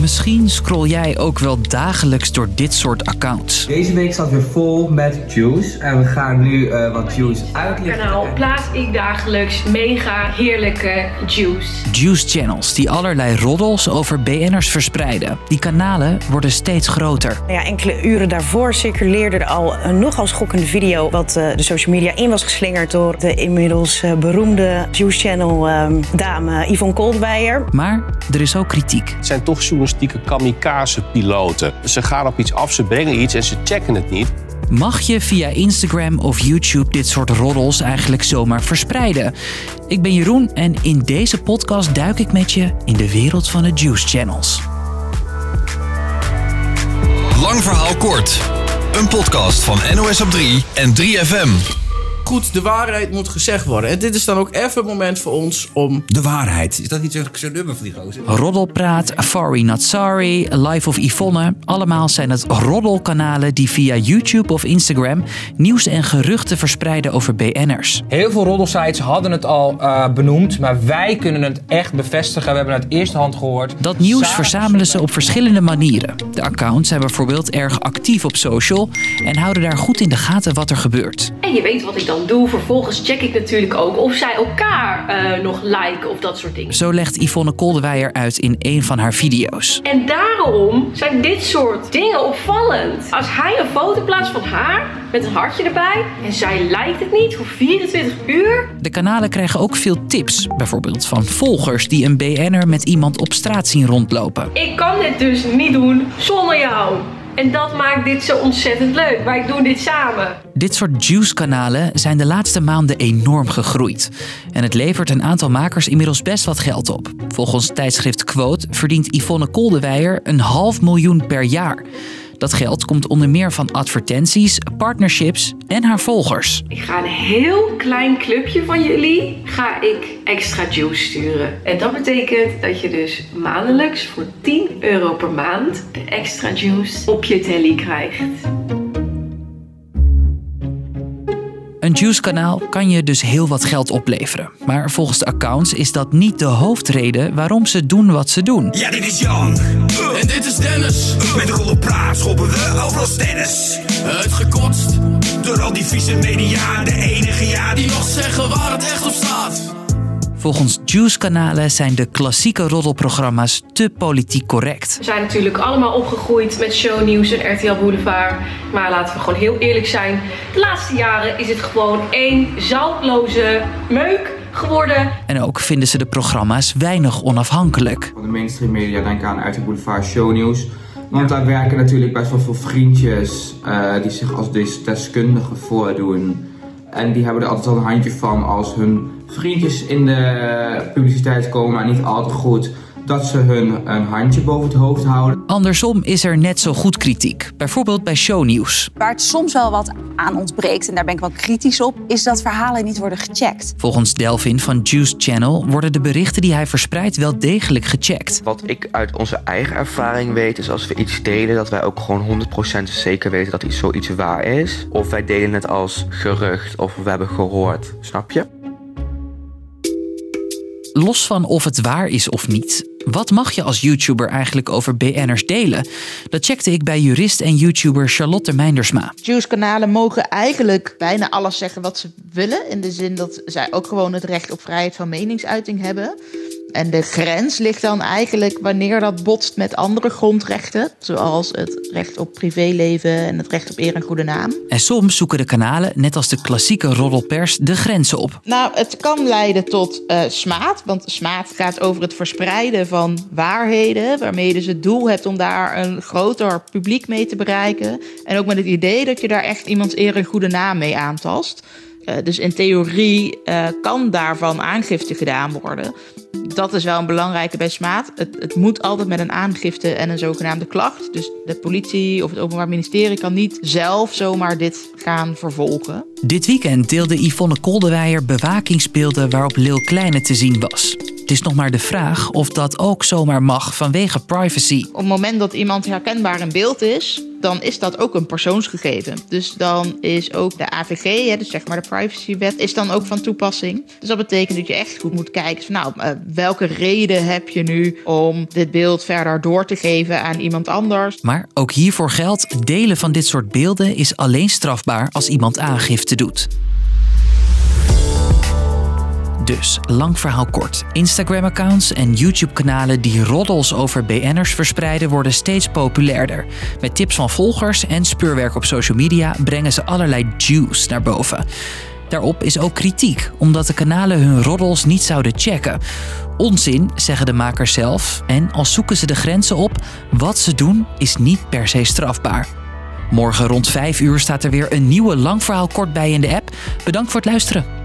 misschien scroll jij ook wel dagelijks door dit soort accounts. Deze week staat weer vol met juice. En we gaan nu uh, wat juice uitlichten. kanaal plaats ik dagelijks mega heerlijke juice. Juice channels die allerlei roddels over BN'ers verspreiden. Die kanalen worden steeds groter. Ja, enkele uren daarvoor circuleerde er al een nogal schokkende video... wat uh, de social media in was geslingerd door de inmiddels uh, beroemde juice channel dame Yvonne Koldeweijer. Maar er is ook kritiek. Het zijn toch journalistieke kamikaze-piloten. Ze gaan op iets af, ze brengen iets en ze checken het niet. Mag je via Instagram of YouTube dit soort roddels eigenlijk zomaar verspreiden? Ik ben Jeroen en in deze podcast duik ik met je in de wereld van de Juice Channels. Lang verhaal kort. Een podcast van NOS op 3 en 3FM goed, de waarheid moet gezegd worden. En dit is dan ook even het moment voor ons om... De waarheid. Is dat niet zo'n nummer van die gozer? Roddelpraat, Fari Not Sorry, Life of Yvonne. Allemaal zijn het roddelkanalen die via YouTube of Instagram... nieuws en geruchten verspreiden over BN'ers. Heel veel roddelsites hadden het al uh, benoemd... maar wij kunnen het echt bevestigen. We hebben het uit eerste hand gehoord. Dat nieuws verzamelen ze op verschillende manieren. De accounts zijn bijvoorbeeld erg actief op social... en houden daar goed in de gaten wat er gebeurt. En je weet wat ik dan doe. Vervolgens check ik natuurlijk ook of zij elkaar uh, nog liken of dat soort dingen. Zo legt Yvonne Koldewijer uit in een van haar video's. En daarom zijn dit soort dingen opvallend. Als hij een foto plaatst van haar met een hartje erbij en zij lijkt het niet voor 24 uur. De kanalen krijgen ook veel tips. Bijvoorbeeld van volgers die een BN'er met iemand op straat zien rondlopen. Ik kan dit dus niet doen zonder jou. En dat maakt dit zo ontzettend leuk. Wij doen dit samen. Dit soort juice-kanalen zijn de laatste maanden enorm gegroeid. En het levert een aantal makers inmiddels best wat geld op. Volgens tijdschrift Quote verdient Yvonne Koldewijer een half miljoen per jaar. Dat geld komt onder meer van advertenties, partnerships en haar volgers. Ik ga een heel klein clubje van jullie ga ik extra juice sturen. En dat betekent dat je dus maandelijks voor 10 euro per maand extra juice op je telly krijgt. Een Juice-kanaal kan je dus heel wat geld opleveren. Maar volgens de accounts is dat niet de hoofdreden waarom ze doen wat ze doen. Ja, dit is Jan. en dit is Dennis. Met de rollen praat schoppen we overal tennis. Uitgekotst. Door al die vieze media, de enige ja die nog zeggen waar het echt op staat. Volgens Juice-kanalen zijn de klassieke roddelprogramma's te politiek correct. We zijn natuurlijk allemaal opgegroeid met shownieuws en RTL Boulevard. Maar laten we gewoon heel eerlijk zijn. De laatste jaren is het gewoon één zoutloze meuk geworden. En ook vinden ze de programma's weinig onafhankelijk. Van de mainstream media denk aan RTL Boulevard shownieuws. Want daar werken natuurlijk best wel veel vriendjes uh, die zich als deskundigen voordoen. En die hebben er altijd al een handje van als hun vriendjes in de publiciteit komen, maar niet altijd goed dat ze hun een handje boven het hoofd houden. Andersom is er net zo goed kritiek, bijvoorbeeld bij shownieuws. Waar het soms wel wat aan ontbreekt, en daar ben ik wel kritisch op, is dat verhalen niet worden gecheckt. Volgens Delvin van Juice Channel worden de berichten die hij verspreidt wel degelijk gecheckt. Wat ik uit onze eigen ervaring weet, is als we iets delen, dat wij ook gewoon 100% zeker weten dat iets zoiets waar is. Of wij delen het als gerucht of we hebben gehoord, snap je? Los van of het waar is of niet, wat mag je als YouTuber eigenlijk over BN'ers delen? Dat checkte ik bij jurist en YouTuber Charlotte Meindersma. Juice-kanalen mogen eigenlijk bijna alles zeggen wat ze willen. In de zin dat zij ook gewoon het recht op vrijheid van meningsuiting hebben. En de grens ligt dan eigenlijk wanneer dat botst met andere grondrechten, zoals het recht op privéleven en het recht op eer en goede naam. En soms zoeken de kanalen, net als de klassieke roddelpers, de grenzen op. Nou, het kan leiden tot uh, smaad, want smaad gaat over het verspreiden van waarheden, waarmee je dus het doel hebt om daar een groter publiek mee te bereiken. En ook met het idee dat je daar echt iemands eer en goede naam mee aantast. Uh, dus in theorie uh, kan daarvan aangifte gedaan worden dat is wel een belangrijke bij smaad. Het, het, moet altijd met een aangifte en een zogenaamde klacht. Dus de politie of het Openbaar Ministerie kan niet zelf zomaar dit gaan vervolgen. Dit weekend deelde Yvonne Koldewijer bewakingsbeelden waarop Lil Kleine te zien was. Het is nog maar de vraag of dat ook zomaar mag vanwege privacy. Op het moment dat iemand herkenbaar in beeld is, dan is dat ook een persoonsgegeven. Dus dan is ook de AVG, dus zeg maar de privacywet, is dan ook van toepassing. Dus dat betekent dat je echt goed moet kijken van nou, eh, welke reden heb je nu om dit beeld verder door te geven aan iemand anders. Maar ook hiervoor geldt, delen van dit soort beelden is alleen strafbaar als iemand aangifte doet. Dus, lang verhaal kort. Instagram-accounts en YouTube-kanalen die roddels over BN'ers verspreiden worden steeds populairder. Met tips van volgers en speurwerk op social media brengen ze allerlei juice naar boven. Daarop is ook kritiek, omdat de kanalen hun roddels niet zouden checken. Onzin, zeggen de makers zelf, en al zoeken ze de grenzen op, wat ze doen is niet per se strafbaar. Morgen rond 5 uur staat er weer een nieuwe lang verhaal kort bij in de app. Bedankt voor het luisteren.